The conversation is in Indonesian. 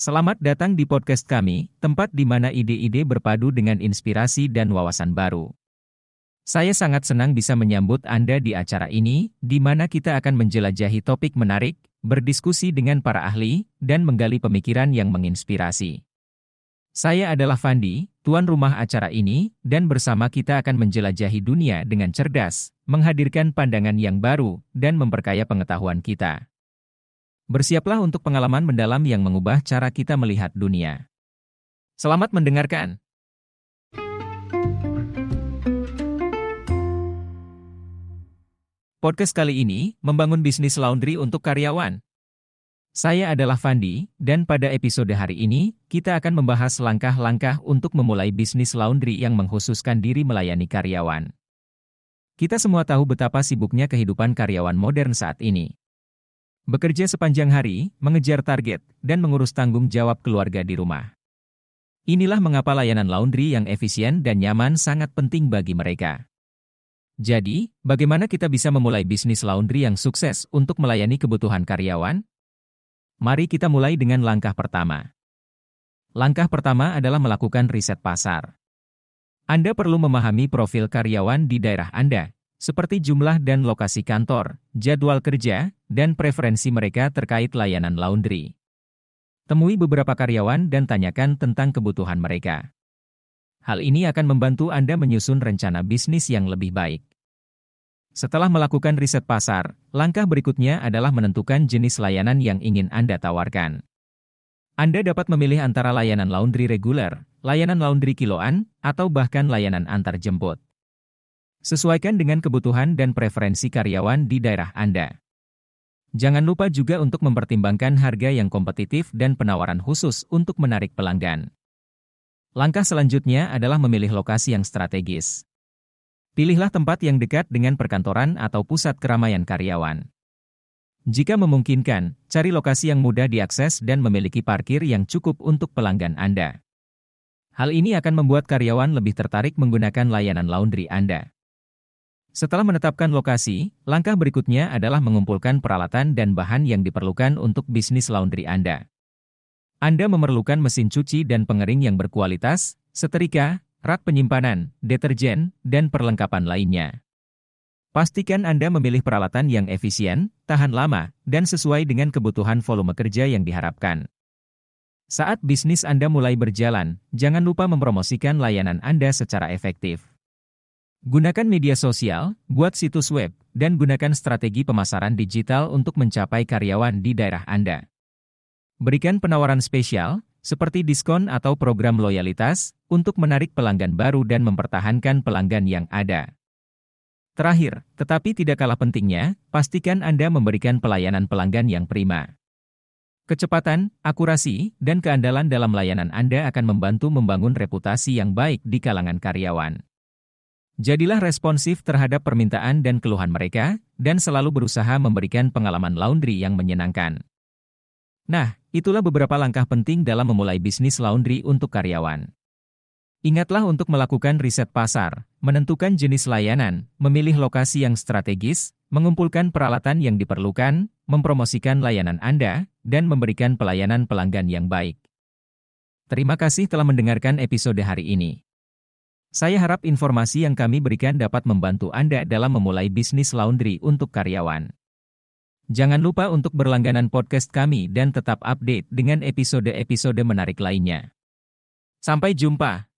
Selamat datang di podcast kami, tempat di mana ide-ide berpadu dengan inspirasi dan wawasan baru. Saya sangat senang bisa menyambut Anda di acara ini, di mana kita akan menjelajahi topik menarik, berdiskusi dengan para ahli, dan menggali pemikiran yang menginspirasi. Saya adalah Fandi, tuan rumah acara ini, dan bersama kita akan menjelajahi dunia dengan cerdas, menghadirkan pandangan yang baru, dan memperkaya pengetahuan kita. Bersiaplah untuk pengalaman mendalam yang mengubah cara kita melihat dunia. Selamat mendengarkan. Podcast kali ini membangun bisnis laundry untuk karyawan. Saya adalah Fandi, dan pada episode hari ini, kita akan membahas langkah-langkah untuk memulai bisnis laundry yang menghususkan diri melayani karyawan. Kita semua tahu betapa sibuknya kehidupan karyawan modern saat ini. Bekerja sepanjang hari, mengejar target, dan mengurus tanggung jawab keluarga di rumah. Inilah mengapa layanan laundry yang efisien dan nyaman sangat penting bagi mereka. Jadi, bagaimana kita bisa memulai bisnis laundry yang sukses untuk melayani kebutuhan karyawan? Mari kita mulai dengan langkah pertama. Langkah pertama adalah melakukan riset pasar. Anda perlu memahami profil karyawan di daerah Anda, seperti jumlah dan lokasi kantor, jadwal kerja, dan preferensi mereka terkait layanan laundry. Temui beberapa karyawan dan tanyakan tentang kebutuhan mereka. Hal ini akan membantu Anda menyusun rencana bisnis yang lebih baik. Setelah melakukan riset pasar, langkah berikutnya adalah menentukan jenis layanan yang ingin Anda tawarkan. Anda dapat memilih antara layanan laundry reguler, layanan laundry kiloan, atau bahkan layanan antar jemput. Sesuaikan dengan kebutuhan dan preferensi karyawan di daerah Anda. Jangan lupa juga untuk mempertimbangkan harga yang kompetitif dan penawaran khusus untuk menarik pelanggan. Langkah selanjutnya adalah memilih lokasi yang strategis. Pilihlah tempat yang dekat dengan perkantoran atau pusat keramaian karyawan. Jika memungkinkan, cari lokasi yang mudah diakses dan memiliki parkir yang cukup untuk pelanggan Anda. Hal ini akan membuat karyawan lebih tertarik menggunakan layanan laundry Anda. Setelah menetapkan lokasi, langkah berikutnya adalah mengumpulkan peralatan dan bahan yang diperlukan untuk bisnis laundry Anda. Anda memerlukan mesin cuci dan pengering yang berkualitas, setrika, rak penyimpanan, deterjen, dan perlengkapan lainnya. Pastikan Anda memilih peralatan yang efisien, tahan lama, dan sesuai dengan kebutuhan volume kerja yang diharapkan. Saat bisnis Anda mulai berjalan, jangan lupa mempromosikan layanan Anda secara efektif. Gunakan media sosial, buat situs web, dan gunakan strategi pemasaran digital untuk mencapai karyawan di daerah Anda. Berikan penawaran spesial, seperti diskon atau program loyalitas, untuk menarik pelanggan baru dan mempertahankan pelanggan yang ada. Terakhir, tetapi tidak kalah pentingnya, pastikan Anda memberikan pelayanan pelanggan yang prima. Kecepatan, akurasi, dan keandalan dalam layanan Anda akan membantu membangun reputasi yang baik di kalangan karyawan. Jadilah responsif terhadap permintaan dan keluhan mereka, dan selalu berusaha memberikan pengalaman laundry yang menyenangkan. Nah, itulah beberapa langkah penting dalam memulai bisnis laundry untuk karyawan. Ingatlah untuk melakukan riset pasar, menentukan jenis layanan, memilih lokasi yang strategis, mengumpulkan peralatan yang diperlukan, mempromosikan layanan Anda, dan memberikan pelayanan pelanggan yang baik. Terima kasih telah mendengarkan episode hari ini. Saya harap informasi yang kami berikan dapat membantu Anda dalam memulai bisnis laundry untuk karyawan. Jangan lupa untuk berlangganan podcast kami dan tetap update dengan episode-episode menarik lainnya. Sampai jumpa.